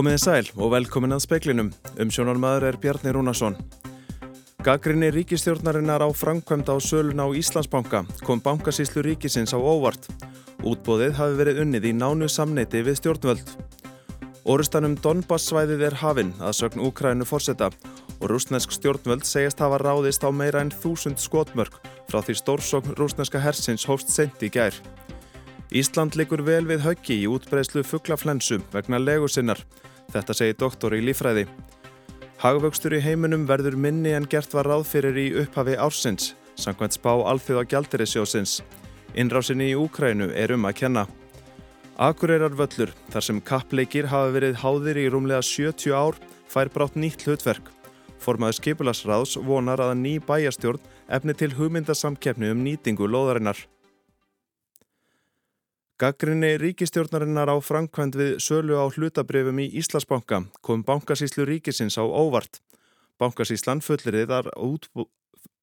Komiði sæl og velkomin að speiklinum. Um sjónarmæður er Bjarni Rúnarsson. Gaggrinni ríkistjórnarinnar á framkvæmd á sölun á Íslandsbanka kom bankasíslu ríkisins á óvart. Útbóðið hafi verið unnið í nánu samneiti við stjórnvöld. Orustanum Donbass-svæðið er hafinn að sögn Úkrænu fórseta og rúsnesk stjórnvöld segist hafa ráðist á meira en þúsund skotmörk frá því stórsókn rúsneska hersins hófst sent í gær. Ísland likur vel við höggi í útbreyslu fugglaflensu vegna legusinnar. Þetta segir doktor í lífræði. Hagvöxtur í heiminum verður minni en gert var ráð fyrir í upphafi ársins, samkvæmt spá alþjóða gjaldirisjósins. Innrásinni í Úkrænu er um að kenna. Akureyrar völlur, þar sem kappleikir hafa verið háðir í rúmlega 70 ár, fær brátt nýtt hlutverk. Formaður skipulasráðs vonar að ný bæjastjórn efni til hugmyndasamkeppni um nýtingu loðarinnar. Gaggrinni ríkistjórnarinnar á framkvæmd við sölu á hlutabrifum í Íslasbanka kom bankasíslu ríkisins á óvart. Bankasíslan fullirið að, útbú...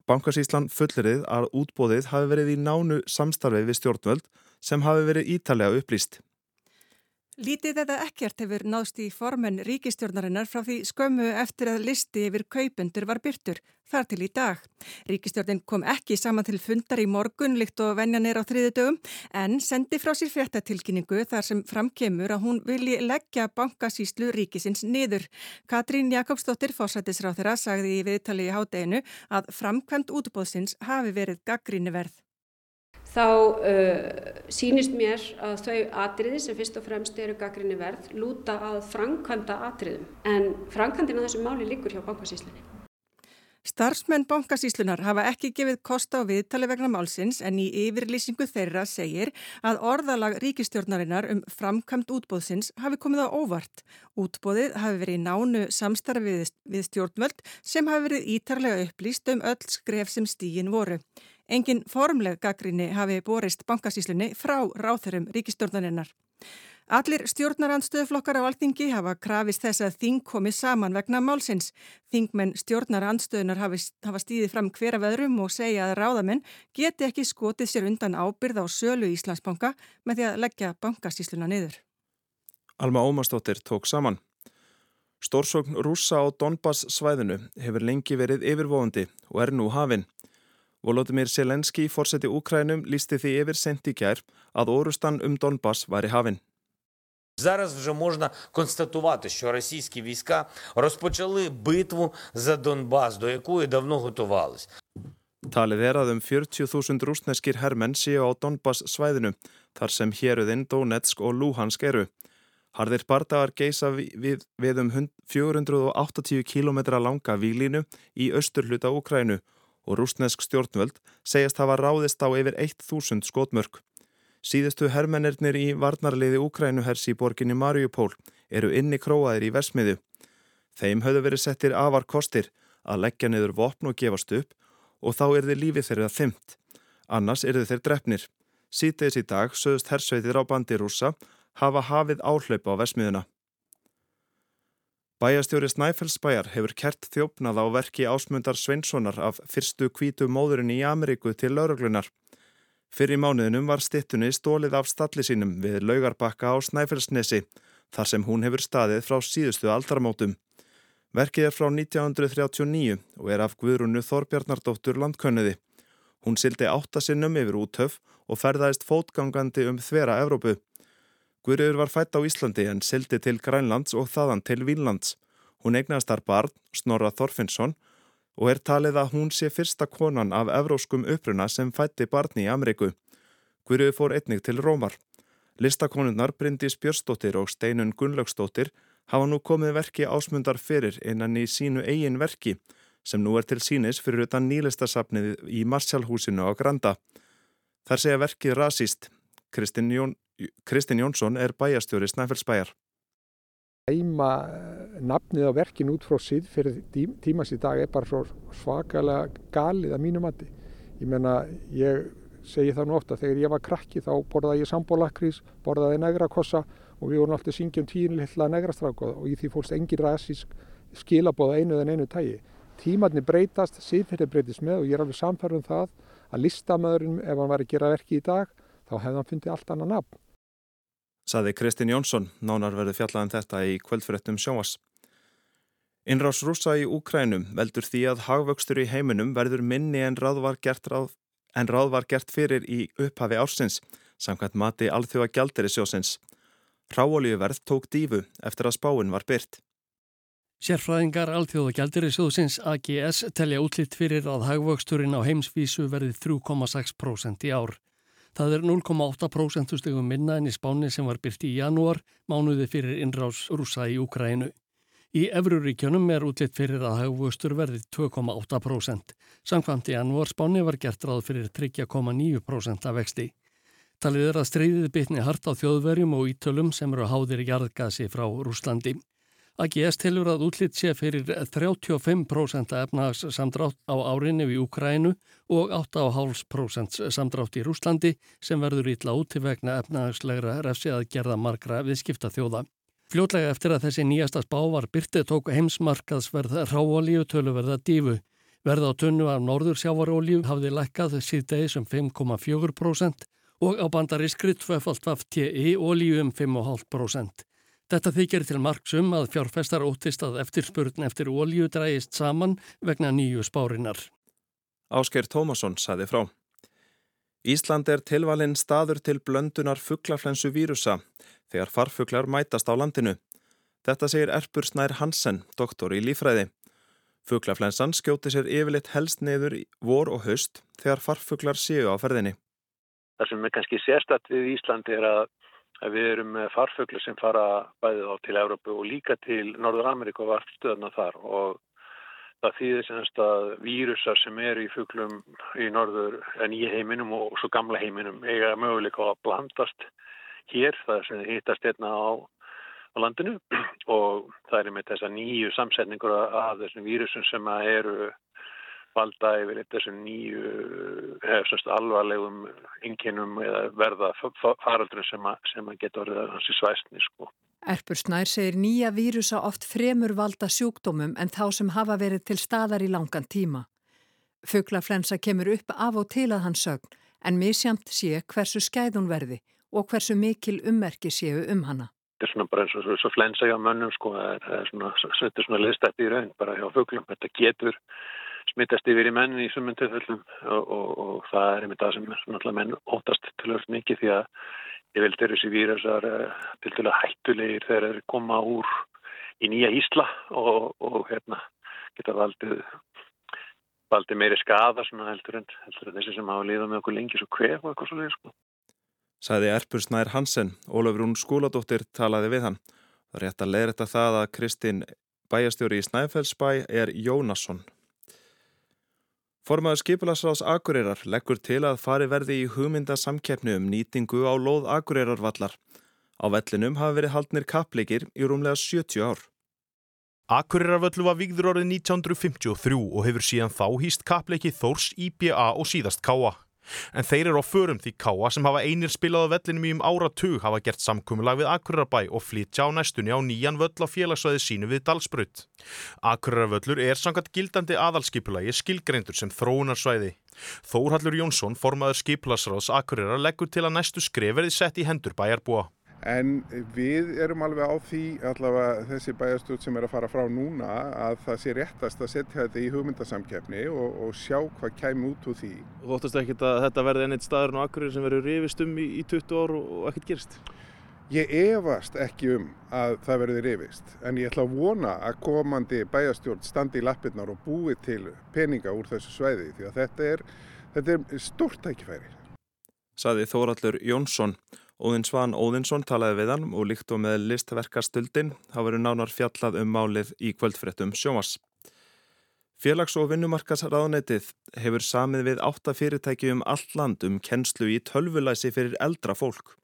Að útbóðið hafi verið í nánu samstarfið við stjórnvöld sem hafi verið ítalega upplýst. Lítið eða ekkert hefur náðst í formen ríkistjórnarinnar frá því skömmu eftir að listi yfir kaupendur var byrtur, þar til í dag. Ríkistjórnin kom ekki saman til fundar í morgun líkt og venjan er á þriðu dögum en sendi frá sér fréttatilkynningu þar sem framkemur að hún vilji leggja bankasíslu ríkisins niður. Katrín Jakobsdóttir, fórsættisráð þeirra, sagði í viðtali í hádeginu að framkvæmt útbóðsins hafi verið gaggríni verð þá uh, sínist mér að þau atriði sem fyrst og fremst eru gaggrinni verð lúta að framkvæmda atriðum en framkvæmdina þessu máli líkur hjá bankasíslunni. Starfsmenn bankasíslunar hafa ekki gefið kosta á viðtali vegna málsins en í yfirlýsingu þeirra segir að orðalag ríkistjórnarinnar um framkvæmt útbóðsins hafi komið á óvart. Útbóðið hafi verið nánu samstarfið við stjórnvöld sem hafi verið ítarlega upplýst um öll skref sem stígin voru. Engin formleg gaggrinni hafi borist bankasíslunni frá ráþurum ríkistjórnarinnar. Allir stjórnarandstöðuflokkar á Alþingi hafa krafist þess að þing komi saman vegna málsins. Þingmenn stjórnarandstöðunar hafa stíðið fram hvera veðrum og segja að ráðamenn geti ekki skotið sér undan ábyrð á sölu Íslandsbanka með því að leggja bankasísluna niður. Alma Ómarsdóttir tók saman. Stórsókn rúsa á Donbass svæðinu hefur lengi verið yfirvóðandi og er nú hafinn. Volodymyr Selenski, fórseti Úkrænum, lísti því yfir sent í kjær að orustan um Donbass var í hafinn. Зараз вже можна констатувати, що російські війська розпочали битву за Донбас, до якої давно готувались. Talið er að um 40.000 rúsneskir hermenn séu á Donbass svæðinu, þar sem héruðinn Donetsk og Luhansk eru. Harðir bardagar geisa við, við um 480 km langa výlínu í austurhluta Úkrænu og rúsnesk stjórnvöld segjast hafa ráðist á yfir 1000 skotmörk. Síðustu hermennirnir í varnarliði Úkrænuhers í borginni Mariupól eru inni króaðir í versmiðu. Þeim höfðu verið settir afar kostir að leggja niður vopn og gefast upp og þá er þeir lífið þeirra þymt. Annars eru þeir drefnir. Sýteðis í dag sögust hersveitir á bandi rúsa hafa hafið áhlaupa á versmiðuna. Bæjastjóri Snæfellsbæjar hefur kert þjófnað á verki ásmundar Sveinssonar af fyrstu kvítu móðurinn í Ameríku til lauruglunar. Fyrir mánuðinum var stittunni stólið af stalli sínum við laugarbakka á Snæfellsnesi þar sem hún hefur staðið frá síðustu aldarmótum. Verkið er frá 1939 og er af Guðrunu Þorbjarnardóttur landkönniði. Hún sildi áttasinnum yfir útöf og ferðaðist fótgangandi um þvera Evrópu. Guðriður var fætt á Íslandi en sildi til Grænlands og þaðan til Vínlands. Hún eignast þar barn, Snorra Þorfinnsson, og er talið að hún sé fyrsta konan af evróskum uppruna sem fætti barni í Ameriku. Guðriður fór einnig til Rómar. Listakonunnar Bryndis Björnsdóttir og Steinun Gunnlaugsdóttir hafa nú komið verki ásmundar fyrir innan í sínu eigin verki sem nú er til sínis fyrir utan nýlistasafnið í Marsjálfhúsinu á Granda. Þar segja verkið rasist. Kristinn Jón, Kristinn Jónsson er bæjastjóri Snæfellsbæjar. Æma eh, nafnið á verkin út frá síð fyrir tímas í dag er bara svo svakalega galið að mínu mati. Ég menna, ég segi það nú ofta, þegar ég var krakki þá borðaði ég sambólakrís, borðaði negrakossa og við vorum alltaf syngjum tínlilla negrastráka og í því fólst engin ræsísk skilabóða einu en einu tægi. Tímarnir breytast, síðferði breytist með og ég er alveg samfærðum það að listamöðurinn ef hann var að gera verki í dag þá hefði hann fundið allt annan nafn. Saði Kristinn Jónsson, nánar verði fjallaðan um þetta í kvöldfyrirtum sjóas. Innrás rúsa í Úkrænum veldur því að hagvöxtur í heiminum verður minni en ráð var gert, ráð, en ráð var gert fyrir í upphafi ársins, samkvæmt mati alþjóða gjalderi sjósins. Ráolíuverð tók dífu eftir að spáin var byrt. Sérfræðingar alþjóða gjalderi sjósins AGS telja útlitt fyrir að hagvöxturinn á heimsvísu verði 3,6% í ár. Það er 0,8% stegum minna enn í spáni sem var byrt í janúar, mánuði fyrir innrás rúsa í Úkrænu. Í Evruríkjónum er útlitt fyrir að hagvöxtur verði 2,8%. Samkvæmt í janúar spáni var gert ráð fyrir 3,9% af vexti. Talið er að streyðið bitni hart á þjóðverjum og ítölum sem eru háðir jarðgasi frá Rúslandi. AGS tilur að útlitt sé fyrir 35% efnahags samdrátt á árinni við Úkrænu og 8,5% samdrátt í Rúslandi sem verður ítla út til vegna efnahagslegra refsi að gerða margra viðskipta þjóða. Fljótlega eftir að þessi nýjasta spá var byrtið tók heimsmarkaðsverð ráolíu töluverða dífu. Verð á tunnu af norðursjávarolíu hafði lækkað síðdegi sem 5,4% og á bandarískri 2FTI olíu um 5,5%. Þetta þykir til marksum að fjárfestar óttist að eftirspurn eftir ólíu drægist saman vegna nýju spárinar. Ásker Tómasson saði frá. Ísland er tilvalinn staður til blöndunar fugglaflensu vírusa þegar farfuglar mætast á landinu. Þetta segir Erpur Snær Hansen, doktor í lífræði. Fugglaflensan skjóti sér yfirleitt helst neyður vor og haust þegar farfuglar séu á ferðinni. Það sem er kannski sérstatt við Ísland er að að við erum með farfuglu sem fara bæðið á til Európu og líka til Norður Ameríku og varfstöðuna þar. Og það þýðir semst að vírusar sem eru í fuglum í Norður en í heiminum og svo gamla heiminum eiga möguleika að blandast hér, það sem hittast hérna á, á landinu. Og það er með þessa nýju samsetningur af þessum vírusum sem eru valda yfir þessum nýju hefst, alvarlegum ynginum eða verða faraldur sem, sem að geta orðið hans í svæstni sko. Erpur Snær segir nýja vírusa oft fremur valda sjúkdómum en þá sem hafa verið til staðar í langan tíma. Fuglaflensa kemur upp af og til að hans sögn en misjamt sé hversu skæðun verði og hversu mikil ummerki séu um hana. Þetta er svona bara eins og, og flensa hjá mönnum sko, það er svona, þetta svona liðstætt í raun bara hjá fuglum, þetta getur smittast yfir í menn í sumum tilfellum og, og, og það er einmitt það sem náttúrulega menn óttast til öll mikið því að ég vildi eru þessi vírusar til til að hættulegir þegar þeir koma úr í nýja Ísla og, og hérna geta valdið valdið meiri skada svona heldur en, heldur en þessi sem hafa líðað með okkur lengi svo kvef og eitthvað svolítið sko. Sæði Erpur Snær Hansen, Ólafur Rún skóladóttir talaði við hann. Það er rétt að leira þetta það að Kristinn bæjastjóri í Snæfellsbæ er Jónasson. Formaður skipilagsráðs Akureyrar leggur til að fari verði í hugmyndasamkeppnu um nýtingu á lóð Akureyrarvallar. Á vellinum hafa verið haldnir kappleikir í rúmlega 70 ár. Akureyrarvöllu var vigður árið 1953 og hefur síðan þá hýst kappleiki Þórs, IBA og síðast Káa. En þeir eru á förum því Káa sem hafa einir spilað á vellinum í um áratug hafa gert samkummulag við Akureyrbæ og flytja á næstunni á nýjan völl á félagsvæði sínu við Dalsbrut. Akureyrarvöllur er sangat gildandi aðalskipulagi skilgreindur sem þróunarsvæði. Þórhallur Jónsson, formaður skipulasráðs Akureyrar, leggur til að næstu skrifverði sett í hendur bæjarbúa. En við erum alveg á því allavega þessi bæjarstjórn sem er að fara frá núna að það sé réttast að setja þetta í hugmyndasamkjafni og, og sjá hvað kæmi út úr því. Þú óttast ekki að þetta verði enneitt staðurinn á Akureyri sem verður rifist um í, í 20 ár og ekkert gerist? Ég efast ekki um að það verði rifist en ég ætla að vona að komandi bæjarstjórn standi í lappirnar og búi til peninga úr þessu sveiði því að þetta er, þetta er stórt tækifæri. Saði Þóraldur Jónsson. Óðinn Svan Óðinsson talaði við hann og líkt og með listverkastuldin hafa verið nánar fjallað um málið í kvöldfrettum sjómas. Félags- og vinnumarkasraðunetið hefur samið við átta fyrirtæki um allt land um kennslu í tölvulæsi fyrir eldra fólk.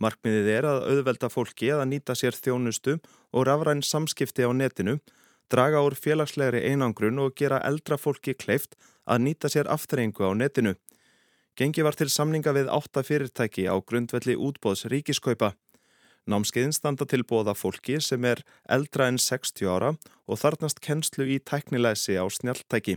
Markmiðið er að auðvelda fólki að nýta sér þjónustu og rafræn samskipti á netinu, draga úr félagslegri einangrun og gera eldra fólki kleift að nýta sér aftreyingu á netinu. Gengi var til samninga við átta fyrirtæki á grundvelli útbóðs ríkiskaupa. Námskeiðin standa til bóða fólki sem er eldra en 60 ára og þarnast kennslu í tæknilæsi á snjaltæki.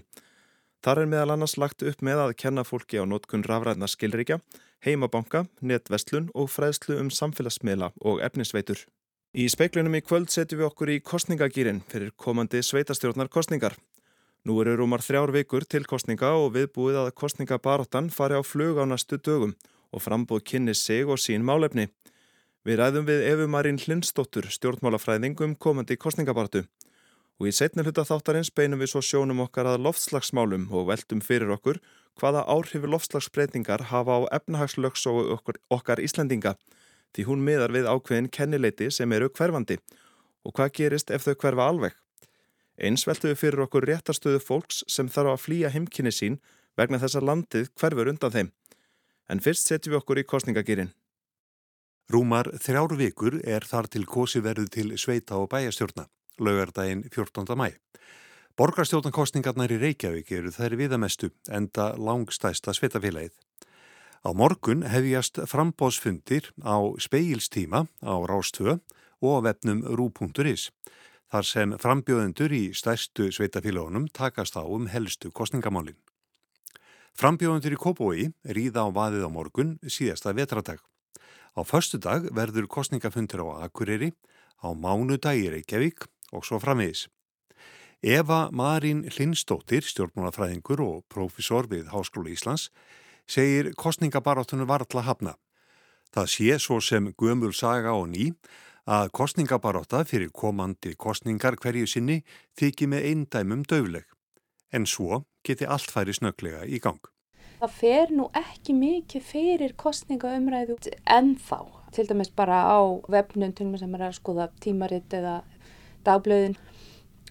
Þar er meðal annars lagt upp með að kenna fólki á nótkun rafræðna skilríkja, heimabanka, netvestlun og fræðslu um samfélagsmiðla og efnisveitur. Í speiklunum í kvöld setjum við okkur í kostningagýrin fyrir komandi sveitastjórnar kostningar. Nú eru rúmar þrjár vikur til kostninga og viðbúið að kostningabaróttan fari á flug á næstu dögum og frambúð kynni sig og sín málefni. Við ræðum við Efu Marín Lindstóttur, stjórnmálafræðing um komandi kostningabartu og í setni hluta þáttarins beinum við svo sjónum okkar að loftslagsmálum og veldum fyrir okkur hvaða áhrifu loftslagsbreytingar hafa á efnahagslöks og okkar, okkar Íslandinga því hún miðar við ákveðin kennileiti sem eru hverfandi og hvað gerist ef þau hverfa alveg. Eins veltum við fyrir okkur réttarstöðu fólks sem þarf að flýja heimkynni sín vegna þess að landið hverfur undan þeim. En fyrst setjum við okkur í kostningagýrin. Rúmar þrjár vikur er þar til kosi verðu til sveita og bæjastjórna laugardaginn 14. mæ. Borgarstjórnankostningarnar í Reykjavík eru þær viðamestu enda langstæsta sveitafélagið. Á morgun hefjast frambóðsfundir á speilstíma á Rástvö og vefnum rú.is þar sem frambjóðendur í stærstu sveitafélagunum takast á um helstu kostningamálinn. Frambjóðendur í Kópói ríða á vaðið á morgun síðasta vetradag. Á förstu dag verður kostningafundir á Akureyri, á mánudag í Reykjavík og svo framvegis. Eva Marín Lindstóttir, stjórnmálafræðingur og profesor við Háskóla Íslands, segir kostningabaráttunum varðla hafna. Það sé svo sem gömul saga og ný að kostningabaráta fyrir komandi kostningar hverju sinni þykir með eindæmum döfleg. En svo geti allt færi snöglega í gang. Það fer nú ekki mikið fyrir kostningaumræðu en þá. Til dæmis bara á vefnum sem er að skoða tímaritt eða dagblöðin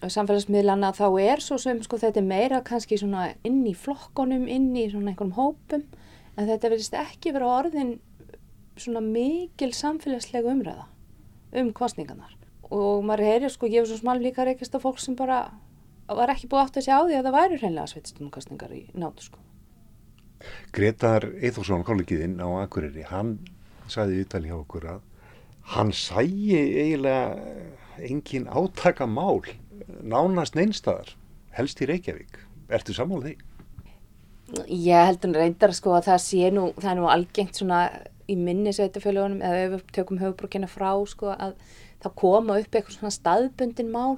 samfélagsmiðlana þá er svo sem sko þetta er meira kannski svona inn í flokkonum, inn í svona einhverjum hópum en þetta verðist ekki vera orðin svona mikil samfélagslega umræða um kostningarnar og maður heyrir sko, ég hef svo smal líka reykist af fólk sem bara var ekki búið átt að segja á því að það væri hreinlega sveitistumkostningar í nátu sko. Gretar Eithórsson, kollegiðinn á Akureyri, hann sagði í Ítali hjá okkur að hann sæi eiginlega engin átaka mál nánast neinstadar helst í Reykjavík. Ertu sammálið því? Ég heldur reyndar sko að það sé nú, það er nú algengt svona í minni sveitafjölugunum eða ef við tökum höfubrukina frá sko að það koma upp eitthvað svona staðbundin mál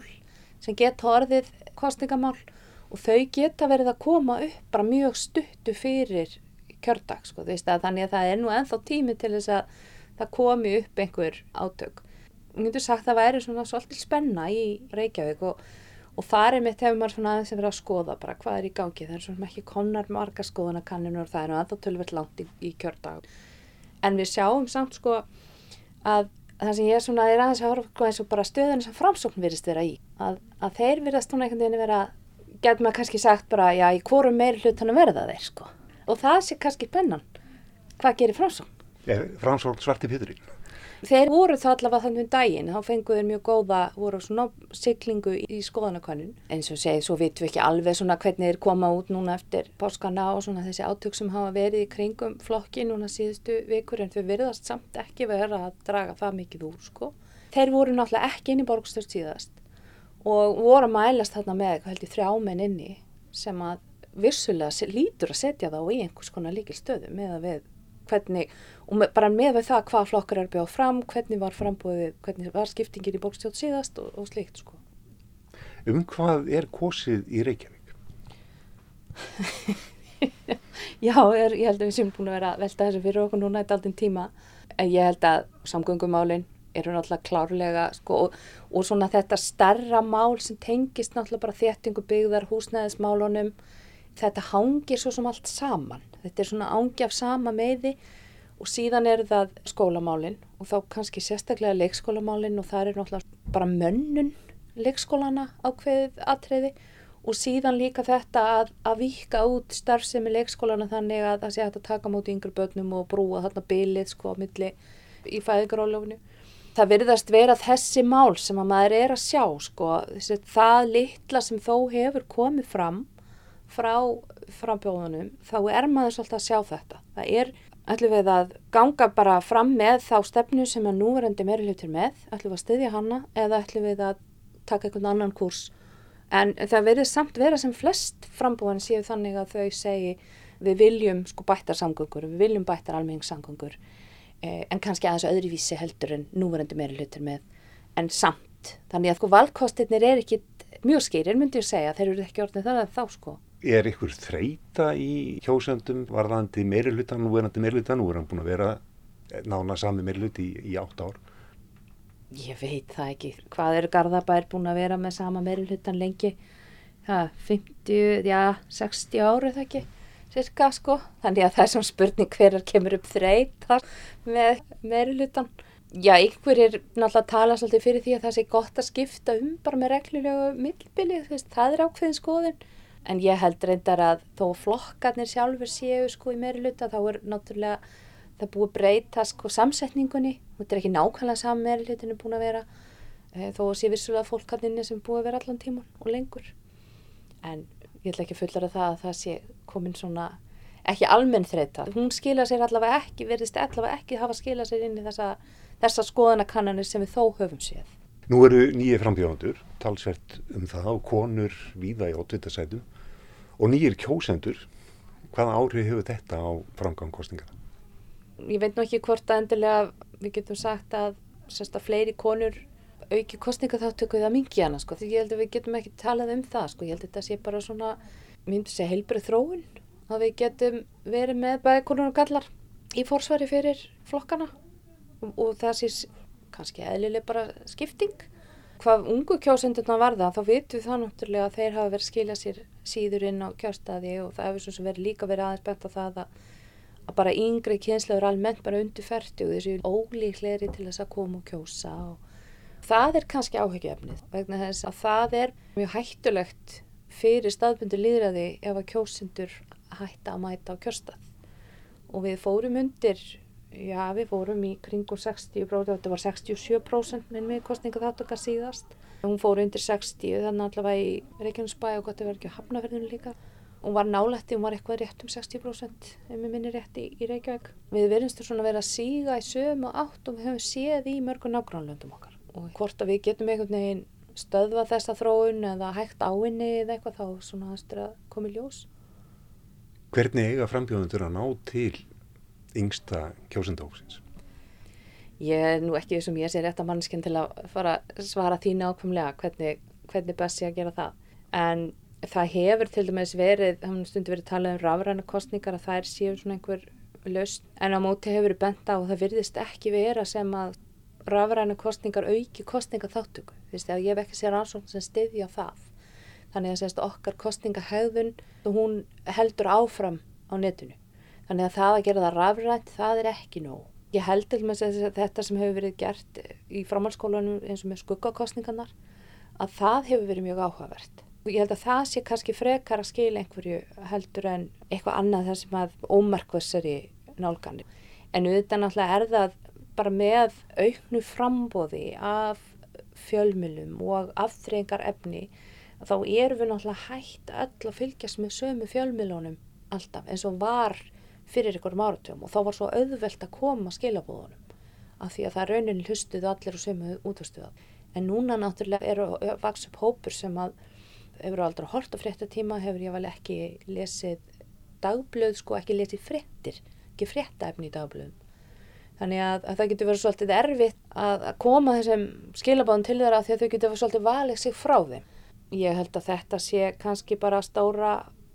sem geta orðið kostningamál og þau geta verið að koma upp bara mjög stuttu fyrir kjördag sko að þannig að það er nú enþá tími til þess að það komi upp einhver átök. Ég myndur sagt að það væri svona svolítið spenna í Reykjavík og, og þar er mitt hefur maður svona aðeins að vera að skoða bara hvað er í gangi, það er svona ekki konar marga skoðanakanninu og það er nú aðþá tölvöld langt í, í kjördag en við sjáum samt sko að það sem ég svona er aðeins að horfa sko, eins og bara stöðun sem framsókn virðist vera í að, að þeir virðast svona einhvern veginn vera getur maður kannski sagt bara já í hvorum meiri hlutan að verða þeir sko og það sé kannski pennan hvað gerir framsókn? Framsókn svarti pjöturinn? Þeir voru það allavega þannig um daginn, þá fenguður mjög góða, voru svona siglingu í skoðanakönnun. En svo segið, svo vitum við ekki alveg svona hvernig þeir koma út núna eftir páskana og svona þessi átök sem hafa verið í kringum flokki núna síðustu vikur en þau verðast samt ekki vera að draga það mikið úr sko. Þeir voru náttúrulega ekki inn í borgstörst síðast og voru að mælast þarna með eitthvað held í þrjámen inni sem að vissulega lítur að setja þá í einhvers konar líkil stöðu með að við hvernig, og með, bara með það hvað flokkar er bjóð fram, hvernig var frambúðið, hvernig var skiptingin í bókstjótt síðast og, og slikt sko. Um hvað er kosið í Reykjavík? Já, er, ég held að við séum búin að vera að velta þessu fyrir okkur núna eitt aldinn tíma, en ég held að samgöngumálinn eru náttúrulega klárlega sko, og, og svona þetta starra mál sem tengist náttúrulega bara þéttingu byggðar, húsnæðismálunum, þetta hangir svo sem allt saman þetta er svona ángi af sama meði og síðan er það skólamálinn og þá kannski sérstaklega leikskólamálinn og það er náttúrulega bara mönnun leikskólana ákveðið atriði og síðan líka þetta að, að vika út starfsemi leikskólana þannig að það sé hægt að taka mútið yngre börnum og brúa þarna bilið sko á milli í fæðingarólöfunu. Það virðast vera þessi mál sem að maður er að sjá sko, þessi, það litla sem þó hefur komið fram frá frambjóðunum þá er maður svolítið að sjá þetta. Það er, ætlum við að ganga bara fram með þá stefnu sem að núverendi meiri hlutir með, ætlum við að styðja hanna eða ætlum við að taka einhvern annan kurs En það verður samt vera sem flest frambúðan séu þannig að þau segi við viljum sko bættar samgöngur, við viljum bættar almenningssamgöngur eh, en kannski aðeins öðruvísi heldur en núverandi meiri hlutur með en samt. Þannig að sko valkostirnir er ekki mjög skýrir myndi ég segja, þeir eru ekki orðin það að þá sko. Er ykkur þreita í kjósöndum varðandi meiri hlutan, núverandi meiri hlutan, nú er hann búin að vera nána sami meiri hluti í, í átt ár? Ég veit það ekki. Hvað er Garðabær búin að vera með sama meiri hlutan lengi? Það, 50, já, 60 árið það ekki, cirka sko. Þannig að það er svona spurning hverjar kemur upp þreita með meiri hlutan. Já, ykkur er náttúrulega að tala svolítið fyrir því að það sé gott að skipta um bara með reglulegu millbilið, það er ákveðin skoðin. En ég held reyndar að þó flokkarnir sjálfur séu sko í meiri hluta þá er náttúrulega það búið breyta sko samsetningunni. Þetta er ekki nákvæmlega saman meiri hlutinu búin að vera e, þó sé vissulega fólkarninni sem búið að vera allan tíman og lengur. En ég ætla ekki að fullera það að það sé komin svona ekki almenn þreita. Hún skila sér allavega ekki, verðist allavega ekki hafa skila sér inn í þessa þessa skoðanakannanir sem við þó höfum séð. Nú eru nýjir frambjóðandur, talsvert um það og konur víða í ótvitasætum og nýjir kjósendur. Hvaða áhrif hefur þetta á framgangkostningar? Ég veit nú ekki hvort að endilega við getum sagt að, að fleiri konur auki kostningaþáttöku það mingi hana. Sko. Ég held að við getum ekki talað um það. Sko. Ég held að þetta sé bara svona, myndi sé heilbrið þróun að við getum verið með bæði konur og gallar í fórsvari fyrir flokkana og, og það sé kannski eðlileg bara skipting. Hvað ungu kjósendurna varða þá vitum við það náttúrulega að þeir hafa verið skilja sér síður inn á kjörstaði og það hefur svo verið líka verið aðeins bent á það að, að bara yngri kynslegur almennt bara undir færti og þessu ólíkleri til þess að koma og kjósa og það er kannski áhyggjöfnið vegna þess að það er mjög hættulegt fyrir staðbundu líðræði ef að kjósendur hætta að mæta á kjörstað. Og við fórum undir Já, við fórum í kringum 60%, þetta var 67% minn með kostninga þáttökar síðast. Hún fór undir 60, þannig allavega í Reykjanesbæ og gott að vera ekki að hafnaferðinu líka. Hún var nálætti, hún var eitthvað rétt um 60% ef við minni rétt í, í Reykjavík. Við verðumstum svona að vera að síga í sömu átt og við höfum séð í mörgun nágrannlöndum okkar. Og hvort að við getum einhvern veginn stöðva þessa þróun eða hægt áinni eða eitthvað þá svona aðstur að komi ljós. Hvernig eiga frambjóðundur að ná til yngsta kjósendóksins? Ég er nú ekki þessum ég sé rétt að mannskinn til að fara að svara þínu ákvömmlega hvernig, hvernig best ég að gera það. En það hefur til dæmis verið, það hefur stundu verið talað um rafræna kostningar að það er síðan svona einhver laust. En á móti hefur verið bent á og það virðist ekki vera sem að rafræna kostningar auki kostninga þáttöku. Þú veist, ég hef ekki sér ansvönd sem stiðja það. Þannig að sérst, okkar kostningahæðun, hún heldur áfram á netinu. Þannig að það að gera það rafrænt, það er ekki nóg. Ég held til með þetta sem hefur verið gert í framhalskólanum eins og með skuggakostningarnar, að það hefur verið mjög áhugavert. Ég held að það sé kannski frekar að skilja einhverju heldur en eitthvað annað þar sem að ómarkvæsari nálganir. En auðvitað náttúrulega er það bara með auknu frambóði af fjölmjölum og aftreyingar efni, þá erum við náttúrulega hægt öll að fylgjast með sömu fjölmjölunum alltaf eins og var fyrir ykkurum áratugum og þá var svo auðvelt að koma skilabóðunum af því að það rauninni hlustuðu allir og sömu útvastuða. En núna náttúrulega eru vaks upp hópur sem að hefur aldrei hort á fréttatíma, hefur ég vel ekki lesið dagblöð, sko ekki lesið fréttir, ekki fréttaefni í dagblöðum. Þannig að, að það getur verið svolítið erfitt að, að koma þessum skilabóðum til þeirra því að þau getur verið svolítið valið sig frá þeim. Ég held að þetta sé kannski bara stóra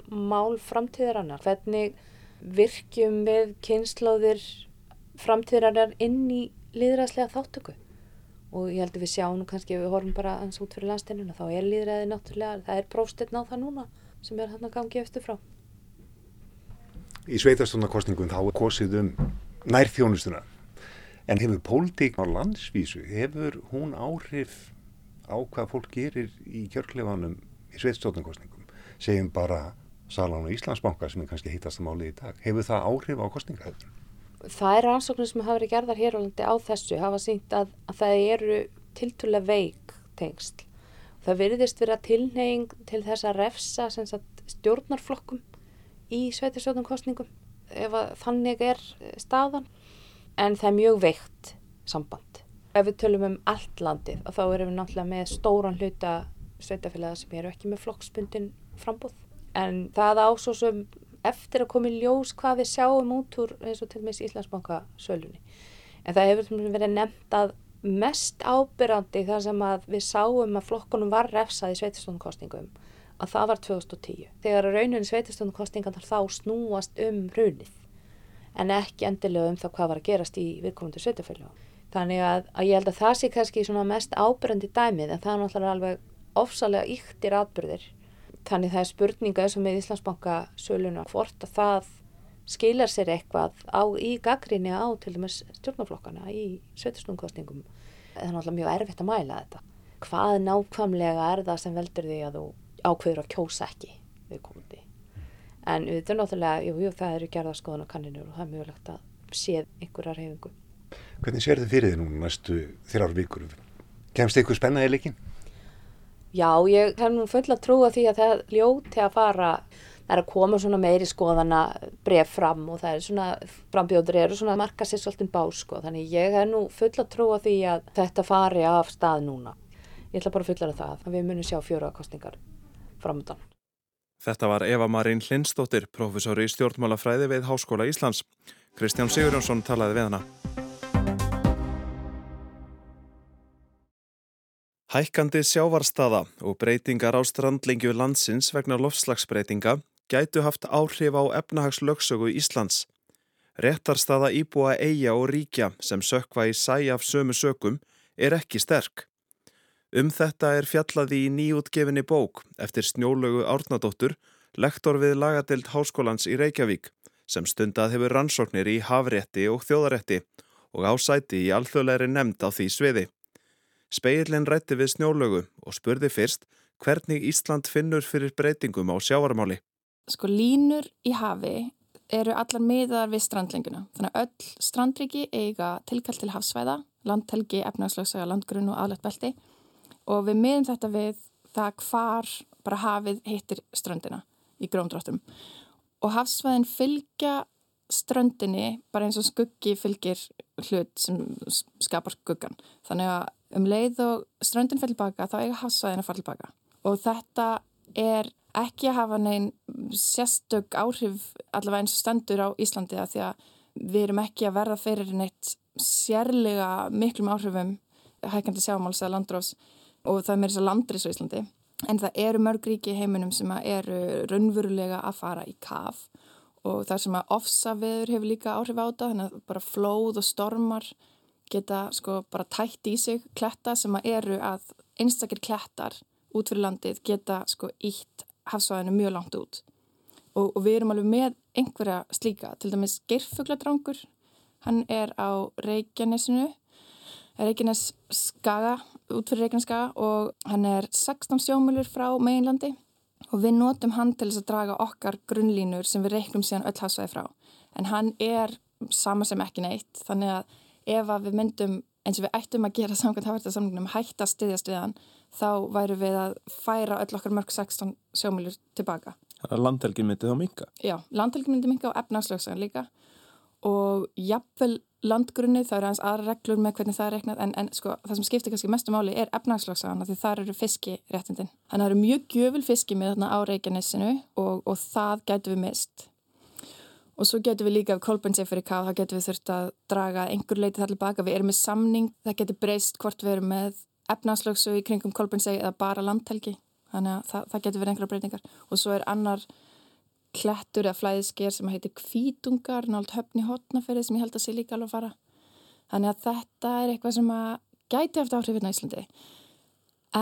mál framtíðarannar. Hvernig virkjum við kynnslóðir framtíðarar inn í líðræðslega þáttöku og ég held að við sjáum kannski ef við horfum bara ans út fyrir landsteinuna þá er líðræði náttúrulega, það er prófstetn á það núna sem er hann að gangi eftir frá. Í sveitastónarkostningum þá er kosið um nærþjónustuna. En hefur pólitík á landsvísu, hefur hún áhrif á hvað fólk gerir í kjörklefanum í sveitastónarkostningum, segjum bara Salan og Íslandsbanka sem er kannski hittast að máli í dag. Hefur það áhrif á kostningahöfnum? Það er ansóknir sem hafa verið gerðar hér á landi á þessu hafa sínt að, að það eru tiltúrlega veik tengst. Það veriðist vera tilneying til þess að refsa sagt, stjórnarflokkum í sveitisjóðum kostningum ef þannig er staðan en það er mjög veikt samband. Ef við tölum um allt landið þá erum við náttúrulega með stóran hluta sveitafélaga sem eru ekki með flokksbundin frambúð. En það ásó sem eftir að koma í ljós hvað við sjáum út úr eins og til meins Íslandsbanka sölunni. En það hefur verið nefnt að mest ábyrrandi þar sem að við sáum að flokkunum var refsað í sveitistónukostningum að það var 2010. Þegar raunin sveitistónukostningan þar þá snúast um runið en ekki endilega um það hvað var að gerast í viðkomandi sveitafélagum. Þannig að, að ég held að það sé kannski mest ábyrrandi dæmið en það er náttúrulega alveg ofsalega yktir atbyrðir. Þannig það er spurninga eins og með Íslandsbanka söluna hvort að það skilar sér eitthvað á, í gaggrinni á til dæmis stjórnaflokkana í sveitistónukostningum. Það er náttúrulega mjög erfitt að mæla þetta. Hvað nákvæmlega er það sem veldur því að þú ákveður að kjósa ekki viðkomandi? En við þurfum náttúrulega, jú, jú, það eru gerðarskoðan og kanninur og það er mögulegt að séð einhverjar hefingu. Hvernig sér þið fyrir þið nú næstu þrjár vikur? Kemst ykkur spennaði leikin? Já, ég hef nú full að trúa því að það ljóti að fara, það er að koma svona meiri skoðana bref fram og það er svona, frambjóður eru svona að marka sér svolítið bá sko, þannig ég hef nú full að trúa því að þetta fari af stað núna. Ég ætla bara að fulla það að við munum sjá fjóruakostningar framöndan. Þetta var Eva Marín Lindstóttir, professor í stjórnmálafræði við Háskóla Íslands. Kristján Sigurjónsson talaði við hana. Hækkandi sjávarstaða og breytingar á strandlingju landsins vegna lofslagsbreytinga gætu haft áhrif á efnahagslöksögu Íslands. Réttarstaða íbúa eiga og ríkja sem sökva í sæ af sömu sökum er ekki sterk. Um þetta er fjallaði í nýjútgefinni bók eftir snjólögu Árnadóttur, lektor við lagadelt Háskólans í Reykjavík, sem stundað hefur rannsóknir í hafrétti og þjóðarétti og ásæti í alþjóðleiri nefnd á því sviði. Speillin rætti við snjólögu og spurði fyrst hvernig Ísland finnur fyrir breytingum á sjávarmáli. Sko línur í hafi eru allar miðar við strandlinguna. Þannig að öll strandriki eiga tilkall til hafsvæða, landhelgi, efnagslöksaga, landgrunn og aðlætt belti og við miðum þetta við það hvar bara hafið hittir ströndina í grómdráttum og hafsvæðin fylgja ströndinni bara eins og skuggi fylgir hlut sem skapar skuggan þannig að um leið og ströndin fyrir baka þá eiga hafsvæðin að fara tilbaka og þetta er ekki að hafa neinn sérstök áhrif allavega eins og stendur á Íslandi að því að við erum ekki að verða fyrir neitt sérlega miklum áhrifum hækandi sjámáls eða landrófs og það er mér að landris á Íslandi. En það eru mörg ríki heiminum sem eru raunverulega að fara í kaf. Og það sem að ofsa viður hefur líka áhrif á þetta þannig að bara flóð og stormar geta sko bara tætt í sig kletta sem að eru að einstakir klettar út fyrir landið geta sko ítt hafsvæðinu mjög langt út og, og við erum alveg með einhverja slíka, til dæmis Geirfugladrangur hann er á Reykjanesinu Reykjanes skaga, út fyrir Reykjanes skaga og hann er 16 sjómulur frá meginlandi og við notum hann til þess að draga okkar grunnlínur sem við reyknum síðan öll hafsvæði frá. En hann er sama sem ekki neitt, þannig að ef að við myndum eins og við ættum að gera samkvæmt hafverðarsamlingunum hægt að styðjast við hann, þá væru við að færa öll okkar mörg 16 sjómulur tilbaka. Þannig að landhelgin myndi þá minka? Já, landhelgin myndi minka og efnagslöksagan líka og jafnvel landgrunni, það eru aðeins aðra reglur með hvernig það er reknað en, en sko, það sem skiptir kannski mestu máli er efnagslagsagan því þar eru fiskiréttindin. Þannig að það eru mjög gjöful fiski með þarna á Reykjanessinu og, og það getur við mist. Og svo getur við líka, sé fyrir káð, þá getur við þurft að draga einhver leiti þar tilbaka. Við erum með samning, það getur breyst hvort við erum með efnagslagsu í kringum Kolbjörn segi eða bara landhelgi. Þannig að það, það getur verið einhverja breytingar. Og svo er annar klettur eða flæðisker sem heitir kvítungar nált höfni hotnaferði sem ég held að sé líka alveg að fara þannig að þetta er eitthvað sem að gæti eftir áhrifin á Íslandi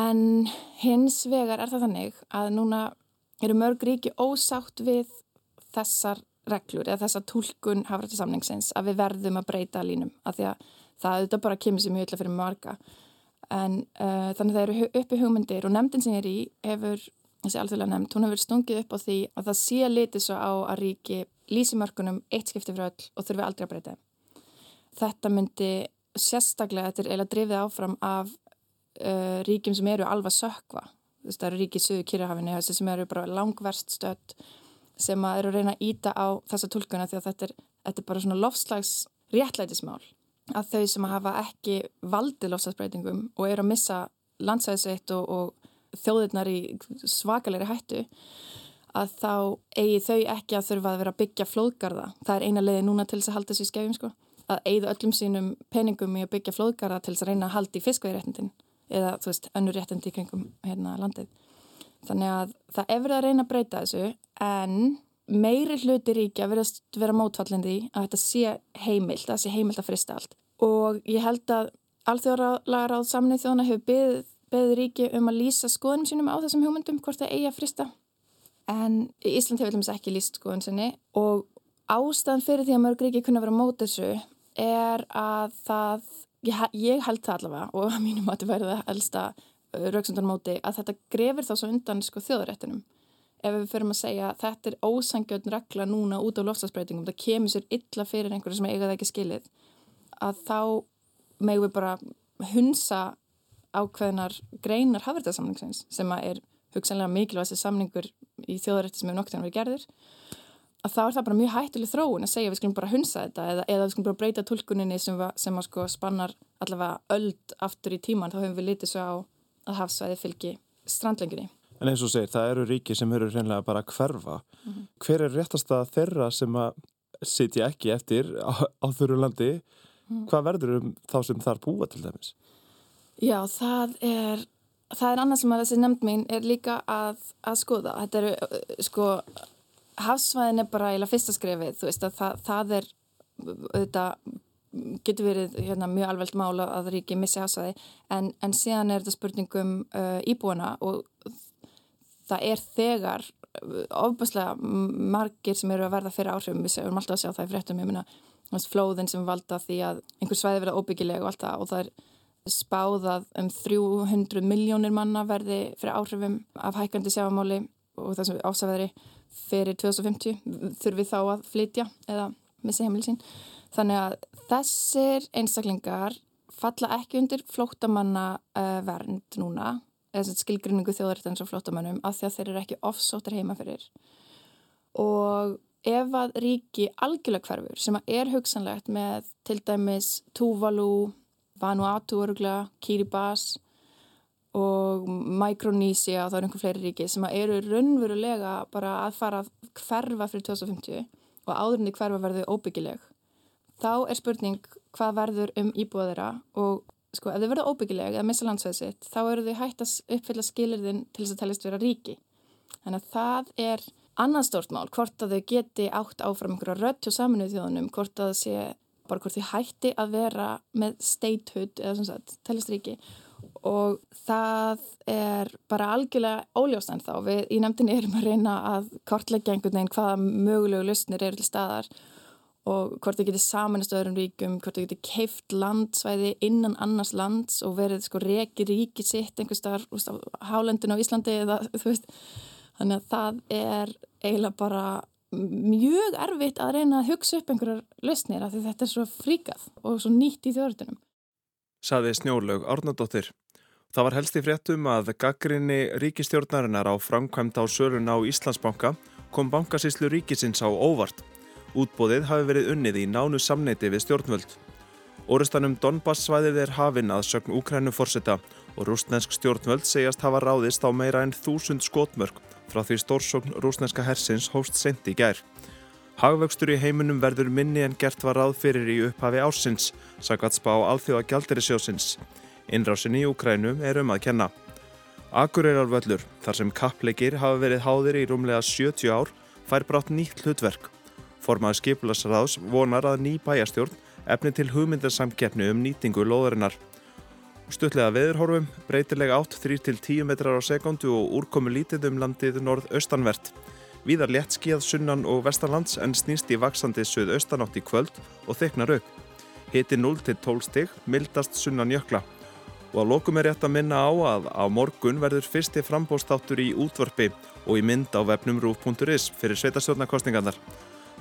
en hins vegar er það þannig að núna eru mörg ríki ósátt við þessar reglur eða þessar tólkun hafrættasamningsins að við verðum að breyta línum af því að það auðvitað bara kemur sér mjög illa fyrir marga en uh, þannig að það eru uppi hugmyndir og nefndin sem ég er í hefur þessi alþjóðlega nefnd, hún hefur stungið upp á því að það sé litið svo á að ríki lýsi mörkunum eitt skipti fyrir öll og þurfi aldrei að breyta. Þetta myndi sérstaklega, þetta er eiginlega drifið áfram af uh, ríkjum sem eru alvað sökva. Það eru ríkið sögu kýrahafinu sem eru bara langverst stött sem að eru að reyna að íta á þessa tólkuna því að þetta er, þetta er bara svona lofslags réttlætismál að þau sem að hafa ekki valdið lofslagsbreytingum og eru að missa landsæðisveitt og, og þjóðirnar í svakalegri hættu að þá eigi þau ekki að þurfa að vera að byggja flóðgarða. Það er eina leiði núna til þess að halda þessu skefjum sko. Að eigðu öllum sínum peningum í að byggja flóðgarða til þess að reyna að halda í fiskvæðiréttindin eða þú veist, önnur réttindi í kringum hérna landið. Þannig að það er verið að reyna að breyta þessu en meiri hluti ríkja verðast vera mótfallindi að þetta sé heimilt, að það sé heimilt að frista allt. Og ég held að alþjóðarlagaráð samnið þjóðana hefur beðið beð ríki um að lýsa skoðunum sínum á þessum hugmyndum hvort það eigi að frista. En Ísland hefur hlumins ekki lýst skoðun sinni og ástæðan fyrir því að mörg ríki kunna vera mót þessu er að það, ég, ég held það allavega og að mínum að þetta verði að helsta rauksundarmóti að þetta grefir þá svo undan sko, þjóðaréttinum. Ef við fyrir að segja að þetta er ósangjöldn regla núna út á lofstafsbreytingum, það kemur sér illa fyrir einhverju sem eiga það ekki skilið að þá megum við bara hunsa ákveðnar greinar hafverðarsamlingsins sem er hugsanlega mikilvægast samningur í þjóðarætti sem hefur noktið að vera gerðir að þá er það bara mjög hættileg þróun að segja við skulum bara hunsa þetta eða, eða við skulum bara breyta tólkuninni sem, sem að sko spannar allavega öld aftur í tíman þá hefur við litið svo á að hafsvæði fylgi strandlenginni En eins og segir, það eru ríki sem eru reynilega bara að hverfa. Mm -hmm. Hver er réttast að þeirra sem að sitja ekki eftir á, á þurru landi? Mm. Hvað verður um þá sem þar búa til dæmis? Já, það er, það er annað sem að þessi nefnd mín er líka að, að skoða. Þetta eru, sko, hafsvæðin er bara eiginlega fyrsta skrefið, þú veist að það, það er, þetta getur verið hérna, mjög alveg mála að ríki missi hafsvæði en, en síðan er þetta spurningum uh, íbúana og það er þegar uh, ofbúslega margir sem eru að verða fyrir áhrifum, við erum alltaf að sjá það í fréttum, ég meina flóðin sem valda því að einhver svæði verða óbyggileg og allt það og það er spáðað um 300 miljónir manna verði fyrir áhrifum af hækandi sjáamáli og þessum ásafæðri fyrir 2050 þurfi þá að flytja eða missi heimilsinn. Þannig að þessir einstaklingar falla ekki undir flóttamanna uh, vernd núna skilgrinningu þjóðaréttans og flottamannum af því að þeir eru ekki offsóttir heima fyrir. Og ef að ríki algjörlega hverfur sem er hugsanlegt með til dæmis Tuvalu, Vanuatu öruglega, Kiribati og Micronesia og það eru einhver fleiri ríki sem eru raunverulega bara að fara að hverfa fyrir 2050 og áðurinn í hverfa verðu óbyggileg þá er spurning hvað verður um íbúðaðira og sko, ef þau verða óbyggileg eða missa landsveið sitt, þá eru þau hægt að uppfylla skilirðin til þess að teljast vera ríki. Þannig að það er annan stórt mál, hvort að þau geti átt áfram einhverja rött hjá saminuð þjóðunum, hvort að þau sé bara hvort þau hætti að vera með statehood eða svona sagt, teljast ríki og það er bara algjörlega óljóstænt þá. Við í nefndinni erum að reyna að kortleggja einhvern veginn hvaða mögulegu lustnir eru til staðar og hvort þau getur samanast öðrum ríkum, hvort þau getur keift landsvæði innan annars lands og verið sko reki ríki sitt einhvers staðar á hálendinu á Íslandi eða þú veist, þannig að það er eiginlega bara mjög erfitt að reyna að hugsa upp einhverjar lausnir af því þetta er svo fríkað og svo nýtt í þjóðurtunum. Saði Snjólaug Árnardóttir. Það var helst í fréttum að gaggrinni ríkistjórnarinnar á framkvæmt á sörun á Íslandsbanka kom bankasíslu ríkisins á óvart. Útbóðið hafi verið unnið í nánu samneiti við stjórnvöld. Orustanum Donbass svæðið er hafinn að sögn Úkrænu fórseta og rúsnesk stjórnvöld segjast hafa ráðist á meira en þúsund skotmörk frá því stórsókn rúsneska hersins hóst sent í gær. Hagvöxtur í heiminum verður minni en gert var ráð fyrir í upphafi ársins, saggat spá alþjóða gjaldirisjósins. Innrásin í Úkrænu er um að kenna. Akureyrar þar sem kappleikir hafa verið háðir í rúmlega 70 ár, fær brátt nýtt hlutverk Formaður skipulasraðs vonar að ný bæjastjórn efni til hugmyndarsamkeppni um nýtingu loðurinnar. Stuttlega veðurhorfum, breytilega átt 3-10 metrar á sekundu og úrkomu lítið um landið norð-austanvert. Víðar létt skíðað sunnan og vestanlands en snýst í vaksandi söð-austanátt í kvöld og þeiknar upp. Hiti 0-12 stig, mildast sunnan jökla. Og að lokum er rétt að minna á að á morgun verður fyrsti frambóstáttur í útvörpi og í mynd á vefnum rúf.is fyrir sveitastjórnarkostningarnar.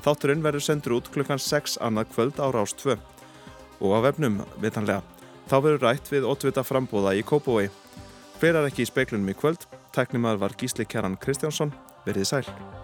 Þátturinn verður sendur út klukkan 6 annað kvöld á Rás 2 og á vefnum vitanlega. Þá verður rætt við ótvita frambóða í Kópavói. Er ekki í speiklunum í kvöld? Tæknumar var Gísli Kjaran Kristjánsson. Verðið sæl.